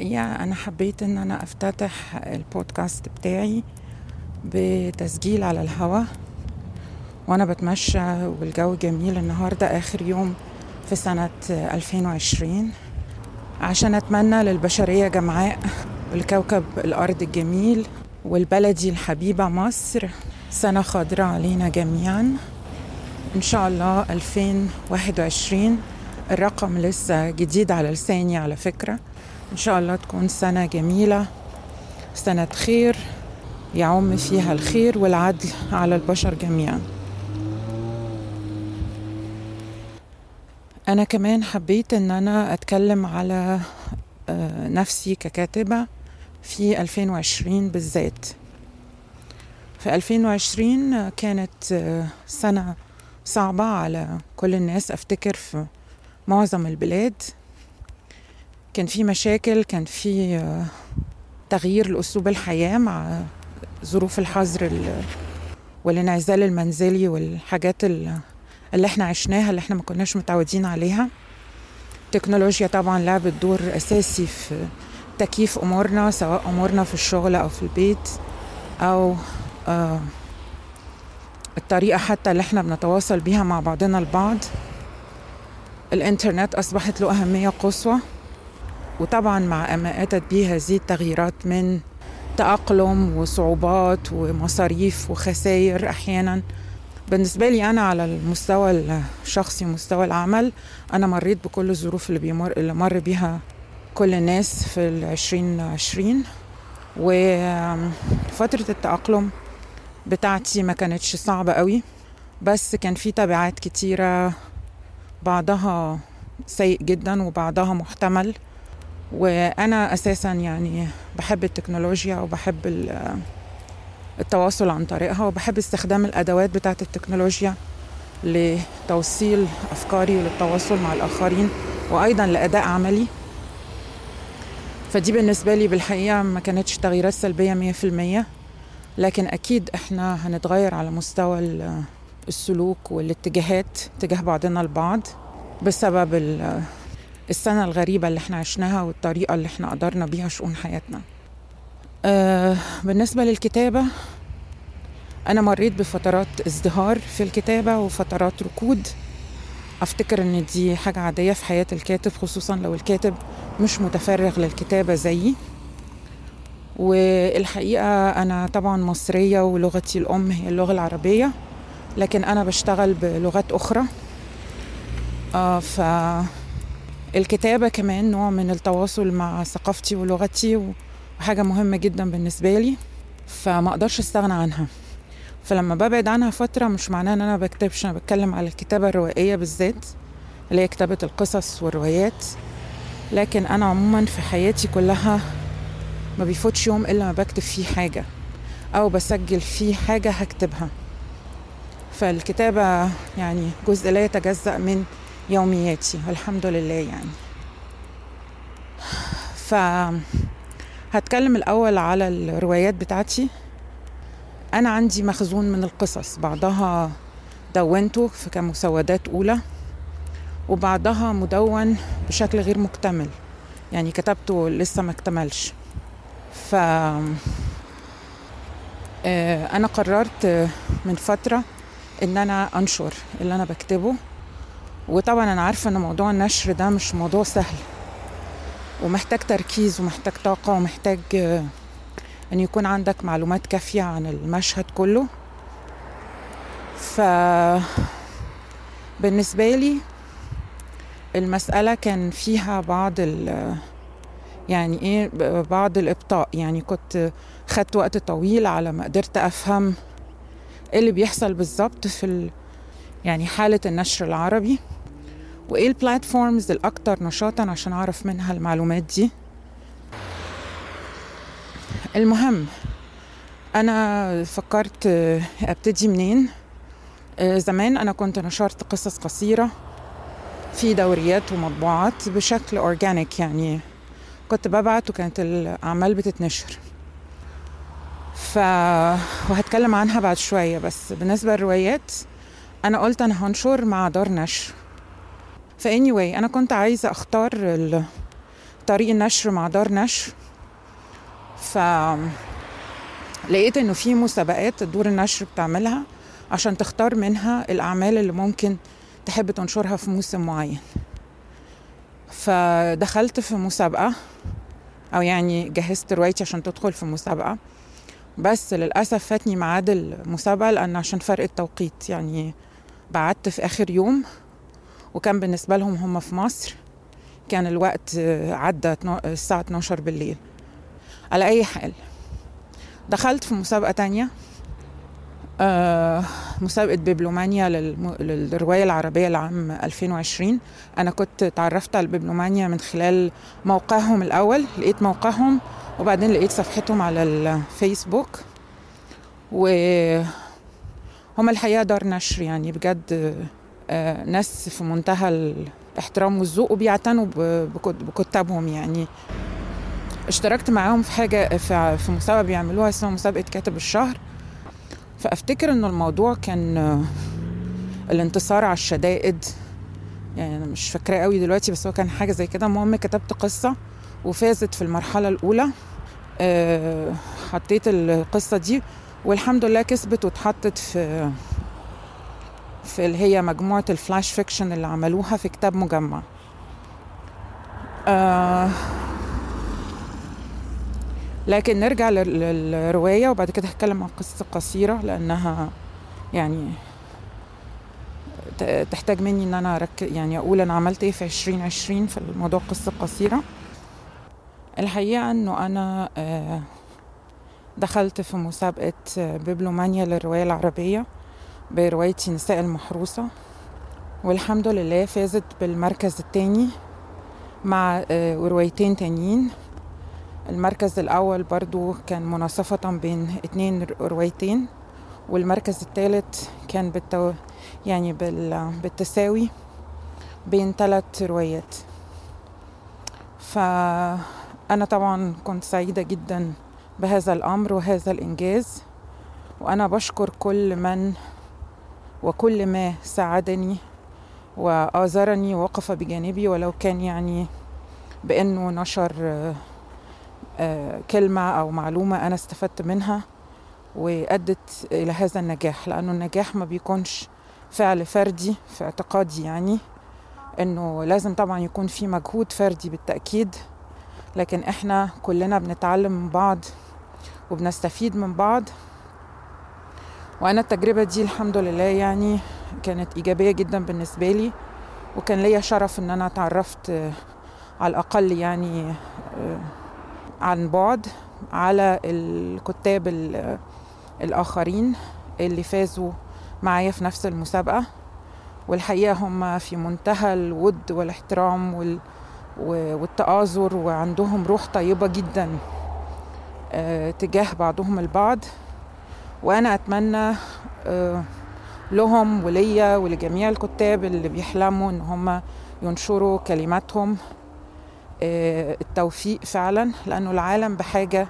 الحقيقة أنا حبيت إن أنا أفتتح البودكاست بتاعي بتسجيل على الهوا وأنا بتمشى والجو جميل النهاردة آخر يوم في سنة 2020 عشان أتمنى للبشرية جمعاء والكوكب الأرض الجميل والبلدي الحبيبة مصر سنة خضراء علينا جميعا. إن شاء الله 2021 الرقم لسه جديد على لساني على فكرة. إن شاء الله تكون سنة جميلة سنة خير يعم فيها الخير والعدل على البشر جميعا. أنا كمان حبيت إن أنا أتكلم على نفسي ككاتبة في 2020 بالذات. في 2020 كانت سنة صعبة على كل الناس. أفتكر في معظم البلاد كان في مشاكل كان في تغيير لأسلوب الحياة مع ظروف الحظر والانعزال المنزلي والحاجات اللي إحنا عشناها اللي إحنا ما كناش متعودين عليها. التكنولوجيا طبعا لعبت دور أساسي في تكييف أمورنا سواء أمورنا في الشغل أو في البيت أو آه الطريقة حتى اللي إحنا بنتواصل بيها مع بعضنا البعض. الإنترنت أصبحت له أهمية قصوى. وطبعا مع ما أتت به هذه التغييرات من تأقلم وصعوبات ومصاريف وخسائر أحيانا. بالنسبة لي أنا على المستوى الشخصي ومستوى العمل أنا مريت بكل الظروف اللي بيمر اللي مر بيها كل الناس في العشرين عشرين. وفترة التأقلم بتاعتي ما كانتش صعبة قوي بس كان في تبعات كتيرة بعضها سيء جدا وبعضها محتمل. وأنا أساسا يعني بحب التكنولوجيا وبحب التواصل عن طريقها وبحب استخدام الأدوات بتاعة التكنولوجيا لتوصيل أفكاري وللتواصل مع الآخرين وأيضا لأداء عملي. فدي بالنسبة لي بالحقيقة ما كانتش تغييرات سلبية مية في المية لكن أكيد إحنا هنتغير على مستوى السلوك والاتجاهات تجاه بعضنا البعض بسبب السنة الغريبة اللي إحنا عشناها والطريقة اللي إحنا قدرنا بيها شؤون حياتنا. آه بالنسبة للكتابة أنا مريت بفترات ازدهار في الكتابة وفترات ركود. أفتكر إن دي حاجة عادية في حياة الكاتب خصوصا لو الكاتب مش متفرغ للكتابة زيي. والحقيقة أنا طبعا مصرية ولغتي الأم هي اللغة العربية لكن أنا بشتغل بلغات أخرى. آه فالكتابة كمان نوع من التواصل مع ثقافتي ولغتي وحاجة مهمة جدا بالنسبة لي فما أقدرش أستغنى عنها. فلما ببعد عنها فترة مش معناه إن أنا بكتبش أنا بتكلم على الكتابة الروائية بالذات اللي هي كتابة القصص والروايات. لكن أنا عموما في حياتي كلها ما بيفوتش يوم إلا ما بكتب فيه حاجة أو بسجل فيه حاجة هكتبها. فالكتابة يعني جزء لا يتجزأ من يومياتي والحمد لله يعني. ف هتكلم الأول على الروايات بتاعتي. أنا عندي مخزون من القصص بعضها دونته كمسودات أولى وبعضها مدون بشكل غير مكتمل يعني كتبته لسه ما اكتملش. ف أنا قررت من فترة إن أنا أنشر اللي أنا بكتبه. وطبعا أنا عارفة إن موضوع النشر ده مش موضوع سهل. ومحتاج تركيز ومحتاج طاقة ومحتاج أن يكون عندك معلومات كافية عن المشهد كله. ف بالنسبة لي المسألة كان فيها بعض ال يعني إيه بعض الإبطاء. يعني كنت خدت وقت طويل على ما قدرت أفهم إيه اللي بيحصل بالظبط في ال يعني حالة النشر العربي. وإيه ال platforms الاكثر نشاطا عشان أعرف منها المعلومات دي؟ المهم أنا فكرت أبتدي منين؟ زمان أنا كنت نشرت قصص قصيرة في دوريات ومطبوعات بشكل organic يعني. كنت ببعت وكانت الأعمال بتتنشر. ف وهتكلم عنها بعد شوية بس بالنسبة للروايات أنا قلت أنا هنشر مع دار نشر. ف anyway أنا كنت عايزة أختار طريق النشر مع دار نشر. ف لقيت إنه في مسابقات دور النشر بتعملها عشان تختار منها الأعمال اللي ممكن تحب تنشرها في موسم معين. فدخلت في مسابقة أو يعني جهزت روايتي عشان تدخل في مسابقة. بس للأسف فاتني ميعاد المسابقة لأن عشان فرق التوقيت يعني بعدت في آخر يوم. وكان بالنسبة لهم هم في مصر كان الوقت عدى الساعة 12 بالليل على أي حال دخلت في مسابقة تانية آه مسابقة بيبلومانيا. للرواية العربية لعام 2020 أنا كنت تعرفت على البيبلومانيا من خلال موقعهم الأول لقيت موقعهم وبعدين لقيت صفحتهم على الفيسبوك و الحقيقة دار نشر يعني بجد آه ناس في منتهى الاحترام والذوق وبيعتنوا بكتابهم يعني. اشتركت معاهم في حاجة في مسابقة بيعملوها اسمها مسابقة كاتب الشهر. فافتكر ان الموضوع كان الانتصار على الشدائد. يعني أنا مش فاكراه قوي دلوقتي بس هو كان حاجة زي كده. المهم كتبت قصة وفازت في المرحلة الأولى. أه حطيت القصة دي والحمد لله كسبت واتحطت في في اللي هي مجموعة الفلاش فيكشن اللي عملوها في كتاب مجمع. أه لكن نرجع للرواية وبعد كده هتكلم عن قصة قصيرة لأنها يعني تحتاج مني إن أنا أرك... يعني أقول أنا عملت إيه في 2020 في الموضوع قصة قصيرة. الحقيقة إنه أنا دخلت في مسابقة بيبلومانيا للرواية العربية. بروايتي نساء المحروسة والحمد لله فازت بالمركز الثاني مع روايتين تانيين. المركز الأول برضو كان مناصفة بين اتنين روايتين والمركز الثالث كان بالتو... يعني بال... بالتساوي بين ثلاث روايات. فأنا طبعا كنت سعيدة جدا بهذا الأمر وهذا الإنجاز وأنا بشكر كل من وكل ما ساعدني وآزرني ووقف بجانبي ولو كان يعني بأنه نشر كلمة أو معلومة أنا استفدت منها وأدت إلى هذا النجاح. لأنه النجاح ما بيكونش فعل فردي في اعتقادي يعني إنه لازم طبعا يكون في مجهود فردي بالتأكيد. لكن إحنا كلنا بنتعلم من بعض وبنستفيد من بعض. وأنا التجربة دي الحمد لله يعني كانت إيجابية جدا بالنسبة لي وكان ليا شرف إن أنا تعرفت على الأقل يعني عن بعد على الكتاب الآخرين اللي فازوا معايا في نفس المسابقة. والحقيقة هم في منتهى الود والاحترام وال والتآزر وعندهم روح طيبة جدا تجاه بعضهم البعض. وأنا أتمنى لهم وليا ولجميع الكتاب اللي بيحلموا إن هم ينشروا كلماتهم التوفيق فعلا لأنه العالم بحاجة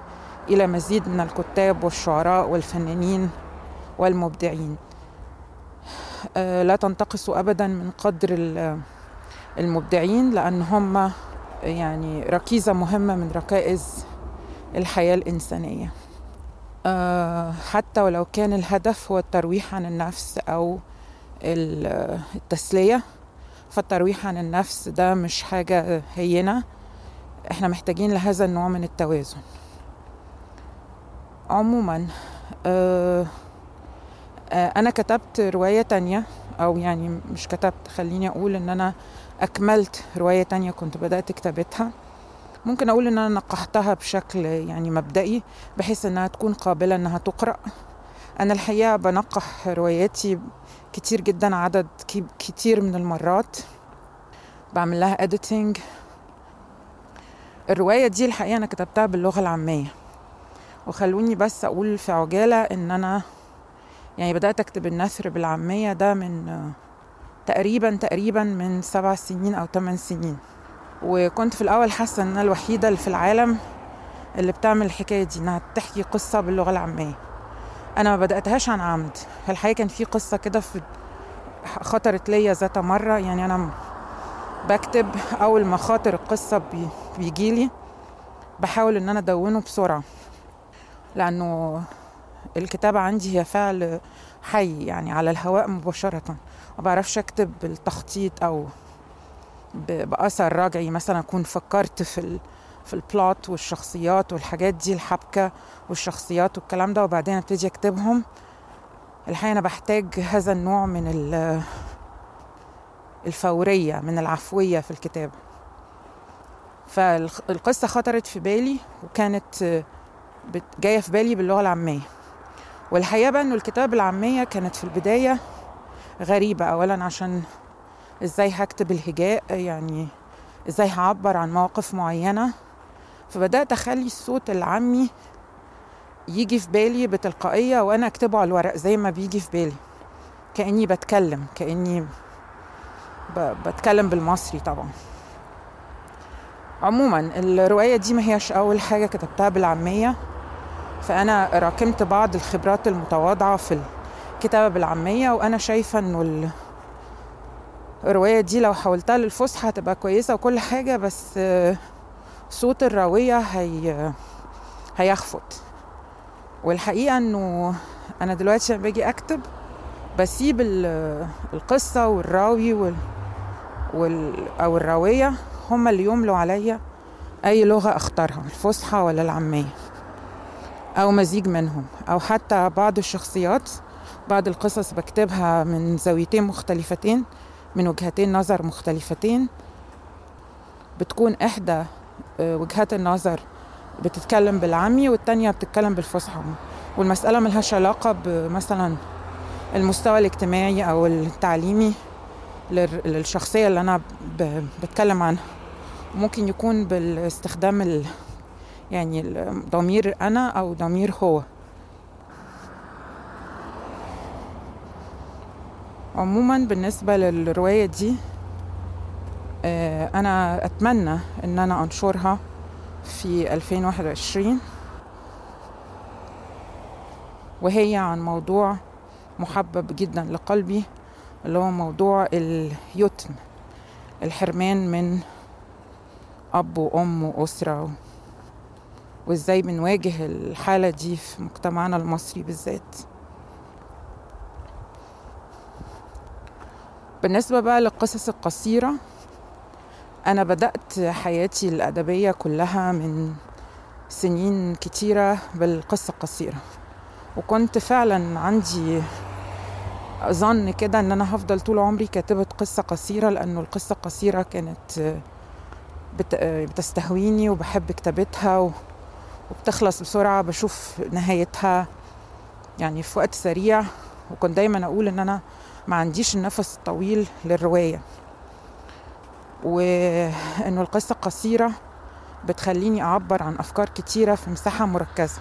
إلى مزيد من الكتاب والشعراء والفنانين والمبدعين. لا تنتقصوا أبدا من قدر المبدعين لأن هم يعني ركيزة مهمة من ركائز الحياة الإنسانية. حتى ولو كان الهدف هو الترويح عن النفس أو التسلية فالترويح عن النفس ده مش حاجة هينة. إحنا محتاجين لهذا النوع من التوازن. عموما آه آه أنا كتبت رواية تانية أو يعني مش كتبت خليني أقول إن أنا أكملت رواية تانية كنت بدأت كتابتها. ممكن أقول إن أنا نقحتها بشكل يعني مبدئي بحيث إنها تكون قابلة إنها تقرأ. أنا الحقيقة بنقح رواياتي كتير جدا عدد كتير من المرات. بعمل لها editing. الرواية دي الحقيقة أنا كتبتها باللغة العامية. وخلوني بس أقول في عجالة إن أنا يعني بدأت أكتب النثر بالعامية ده من تقريبا تقريبا من سبع سنين أو ثمان سنين. وكنت في الأول حاسة إن أنا الوحيدة اللي في العالم اللي بتعمل الحكاية دي إنها تحكي قصة باللغة العامية. أنا ما بدأتهاش عن عمد. الحقيقة كان في قصة كده في خطرت ليا ذات مرة. يعني أنا بكتب أول ما خاطر القصة بي بيجيلي بحاول إن أنا أدونه بسرعة. لأنه الكتابة عندي هي فعل حي يعني على الهواء مباشرة. ما بعرفش أكتب بالتخطيط أو بأثر رجعي مثلا أكون فكرت في ال في البلوت والشخصيات والحاجات دي الحبكة والشخصيات والكلام ده وبعدين أبتدي أكتبهم. الحقيقة أنا بحتاج هذا النوع من الفورية من العفوية في الكتابة. فالقصة خطرت في بالي وكانت جاية في بالي باللغة العامية. والحقيقة بقى إنه الكتابة العامية كانت في البداية غريبة. أولا عشان إزاي هكتب الهجاء يعني إزاي هعبر عن مواقف معينة. فبدأت أخلي الصوت العامي يجي في بالي بتلقائية وأنا أكتبه على الورق زي ما بيجي في بالي. كأني بتكلم كأني بتكلم بالمصري طبعا. عموما الرواية دي ما هيش أول حاجة كتبتها بالعامية. فأنا راكمت بعض الخبرات المتواضعة في الكتابة بالعامية وأنا شايفة إنه الرواية دي لو حولتها للفصحى هتبقى كويسة وكل حاجة بس صوت الراوية هي هيخفت والحقيقة إنه أنا دلوقتي لما باجي أكتب بسيب القصة والراوي وال... وال... أو الراوية هما اللي يملوا عليا أي لغة أختارها الفصحى ولا العامية أو مزيج منهم أو حتى بعض الشخصيات بعض القصص بكتبها من زاويتين مختلفتين من وجهتين نظر مختلفتين. بتكون إحدى وجهات النظر بتتكلم بالعامي والتانية بتتكلم بالفصحى. والمسألة ملهاش علاقة بمثلا المستوى الاجتماعي أو التعليمي للشخصية اللي أنا بتكلم عنها. ممكن يكون بالاستخدام ال يعني ضمير أنا أو ضمير هو. عموما بالنسبة للرواية دي أنا أتمنى إن أنا أنشرها في 2021 وهي عن موضوع محبب جدا لقلبي اللي هو موضوع اليتم الحرمان من أب وأم وأسرة وإزاي بنواجه الحالة دي في مجتمعنا المصري بالذات. بالنسبة بقى للقصص القصيرة أنا بدأت حياتي الأدبية كلها من سنين كتيرة بالقصة القصيرة. وكنت فعلا عندي ظن كده إن أنا هفضل طول عمري كاتبة قصة قصيرة لأنه القصة القصيرة كانت بتستهويني وبحب كتابتها وبتخلص بسرعة بشوف نهايتها يعني في وقت سريع. وكنت دايما أقول إن أنا ما عنديش النفس الطويل للرواية. وإنه القصة القصيرة بتخليني أعبر عن أفكار كتيرة في مساحة مركزة.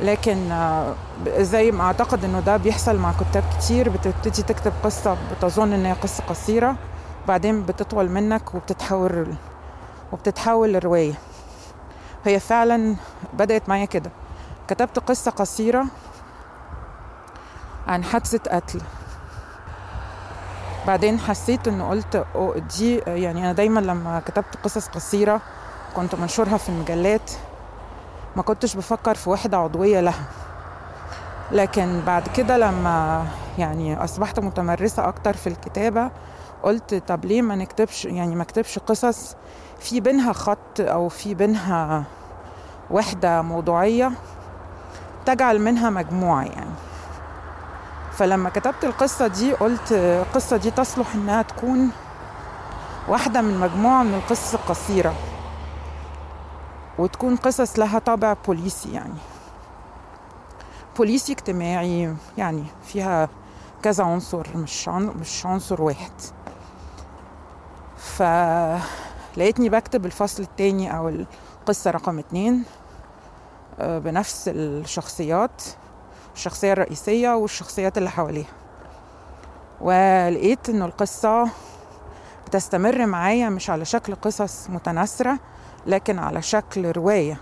لكن زي ما أعتقد إنه ده بيحصل مع كتاب كتير بتبتدي تكتب قصة بتظن إن هي قصة قصيرة بعدين بتطول منك وبتتحول وبتتحول لرواية. هي فعلا بدأت معايا كده. كتبت قصة قصيرة عن حادثة قتل. بعدين حسيت إنه قلت دي يعني أنا دايما لما كتبت قصص قصيرة كنت منشرها في المجلات ما كنتش بفكر في وحدة عضوية لها. لكن بعد كده لما يعني أصبحت متمرسة أكتر في الكتابة قلت طب ليه ما نكتبش يعني ما اكتبش قصص في بينها خط أو في بينها وحدة موضوعية؟ تجعل منها مجموعة يعني. فلما كتبت القصة دي قلت القصة دي تصلح إنها تكون واحدة من مجموعة من القصص القصيرة وتكون قصص لها طابع بوليسي يعني. بوليسي اجتماعي يعني فيها كذا عنصر مش. مش عنصر واحد. فلقيتني بكتب الفصل التاني أو القصة رقم اتنين. بنفس الشخصيات الشخصية الرئيسية والشخصيات اللي حواليها. ولقيت إنه القصة بتستمر معايا مش على شكل قصص متناثرة لكن على شكل رواية.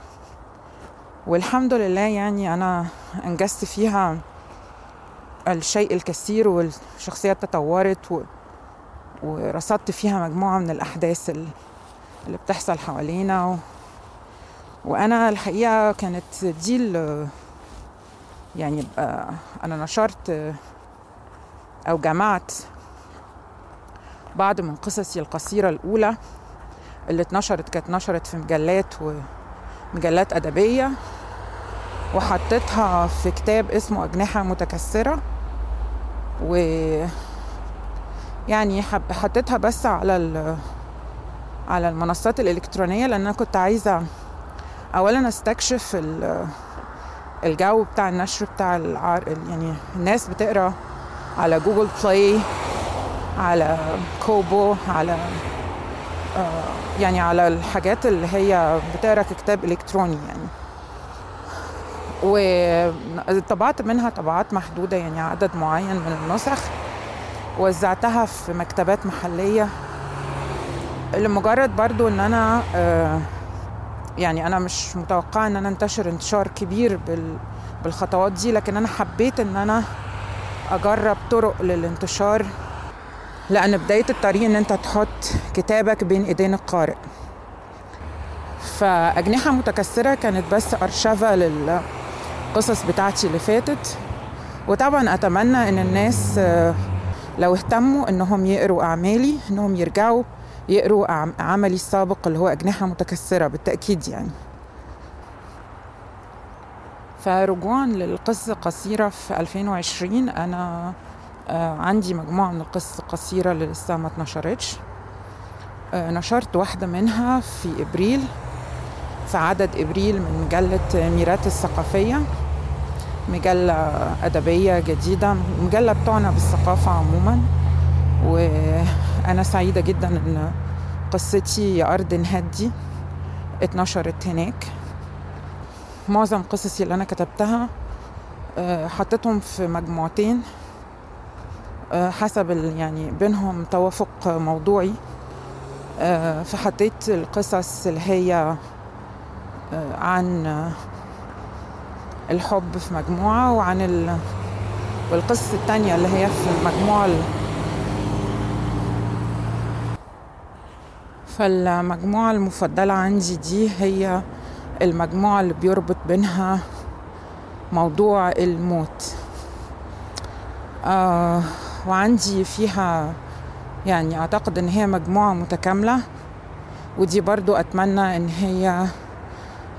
والحمد لله يعني أنا أنجزت فيها الشيء الكثير والشخصيات تطورت و... ورصدت فيها مجموعة من الأحداث اللي بتحصل حوالينا و... وأنا الحقيقة كانت دي. يعني أنا نشرت أو جمعت بعض من قصصي القصيرة الأولى اللي اتنشرت كانت نشرت في مجلات ومجلات أدبية وحطيتها في كتاب اسمه أجنحة متكسرة و يعني حطيتها بس على على المنصات الإلكترونية لأن أنا كنت عايزة أولا أستكشف الجو بتاع النشر بتاع العار يعني الناس بتقرأ على Google Play على Kobo على آه يعني على الحاجات اللي هي بتقرأ ككتاب إلكتروني يعني. وطبعت منها طبعات محدودة يعني عدد معين من النسخ. وزعتها في مكتبات محلية. لمجرد برضو إن أنا آه يعني أنا مش متوقعة إن أنا أنتشر انتشار كبير بالخطوات دي لكن أنا حبيت إن أنا أجرب طرق للانتشار لأن بداية الطريق إن أنت تحط كتابك بين إيدين القارئ. فأجنحة متكسرة كانت بس أرشفة للقصص بتاعتي اللي فاتت. وطبعا أتمنى إن الناس لو اهتموا إنهم يقروا أعمالي إنهم يرجعوا يقروا عملي السابق اللي هو أجنحة متكسرة بالتأكيد يعني. فرجوعا للقصة القصيرة في 2020 أنا عندي مجموعة من القصص القصيرة اللي لسه ما اتنشرتش. نشرت واحدة منها في إبريل في عدد إبريل من مجلة ميرات الثقافية. مجلة أدبية جديدة مجلة بتعنى بالثقافة عموما. وأنا سعيدة جدا إن قصتي يا أرض هدي اتنشرت هناك. معظم قصصي اللي أنا كتبتها حطيتهم في مجموعتين حسب يعني بينهم توافق موضوعي. فحطيت القصص اللي هي عن الحب في مجموعة وعن ال... والقصة التانية اللي هي في المجموعة فالمجموعة المفضلة عندي دي هي المجموعة اللي بيربط بينها موضوع الموت. آه وعندي فيها يعني أعتقد إن هي مجموعة متكاملة ودي برضو أتمنى إن هي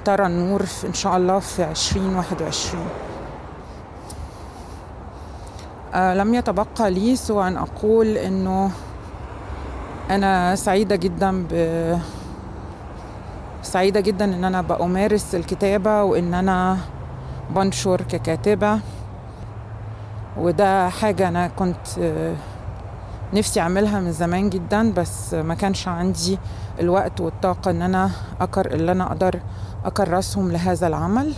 ترى النور إن شاء الله في عشرين واحد وعشرين. آه لم يتبقى لي سوى أن أقول إنه أنا سعيدة جدا ب سعيدة جدا إن أنا بأمارس الكتابة وإن أنا بنشر ككاتبة. وده حاجة أنا كنت نفسي أعملها من زمان جدا بس ما كانش عندي الوقت والطاقة إن أنا أكر اللي أنا أقدر أكرسهم لهذا العمل.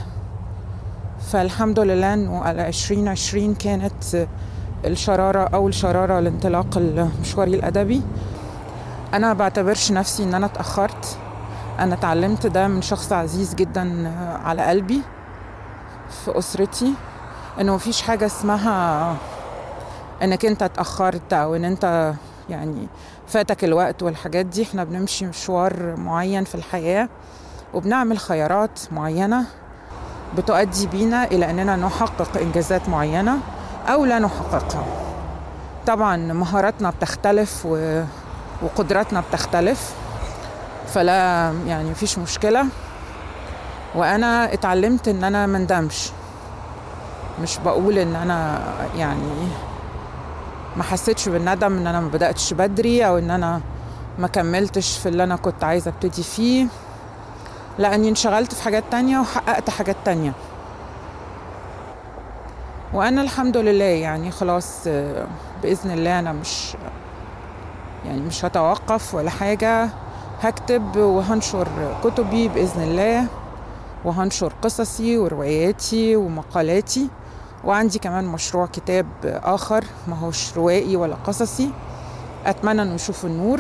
فالحمد لله إنه على عشرين عشرين كانت الشرارة أول شرارة لانطلاق مشواري الأدبي. أنا بعتبرش نفسي إن أنا اتأخرت. أنا اتعلمت ده من شخص عزيز جدا على قلبي في أسرتي إنه مفيش حاجة اسمها إنك أنت اتأخرت أو إن أنت يعني فاتك الوقت والحاجات دي. إحنا بنمشي مشوار معين في الحياة وبنعمل خيارات معينة بتؤدي بينا إلى أننا نحقق إنجازات معينة أو لا نحققها. طبعا مهاراتنا بتختلف و... وقدراتنا بتختلف فلا يعني مفيش مشكلة. وأنا اتعلمت إن أنا مندمش مش بقول إن أنا يعني ما حسيتش بالندم إن أنا ما بدأتش بدري أو إن أنا ما كملتش في اللي أنا كنت عايزة أبتدي فيه. لأني انشغلت في حاجات تانية وحققت حاجات تانية. وأنا الحمد لله يعني خلاص بإذن الله أنا مش يعني مش هتوقف ولا حاجة. هكتب وهنشر كتبي بإذن الله وهنشر قصصي ورواياتي ومقالاتي. وعندي كمان مشروع كتاب آخر ما هوش روائي ولا قصصي. أتمنى أنه يشوف النور.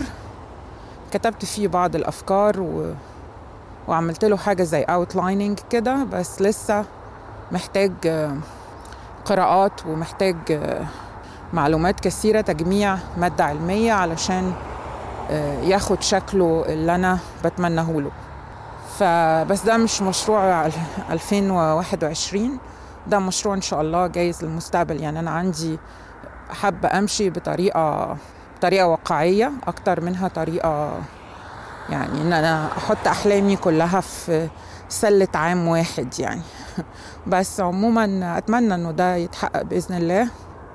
كتبت فيه بعض الأفكار و... وعملت له حاجة زي outlining كده بس لسه محتاج قراءات ومحتاج معلومات كثيرة تجميع مادة علمية علشان آه، ياخد شكله اللي أنا بتمناه له فبس ده مش مشروع 2021 ده مشروع إن شاء الله جايز للمستقبل. يعني أنا عندي حابة أمشي بطريقة طريقة واقعية أكتر منها طريقة يعني إن أنا أحط أحلامي كلها في سلة عام واحد يعني. بس عموما أتمنى إنه ده يتحقق بإذن الله.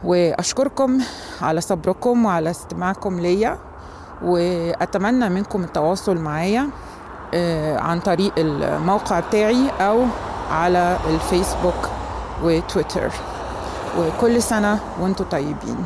وأشكركم على صبركم وعلى استماعكم ليا وأتمنى منكم التواصل معايا آه، عن طريق الموقع بتاعي أو على الفيسبوك وتويتر. وكل سنة وأنتم طيبين.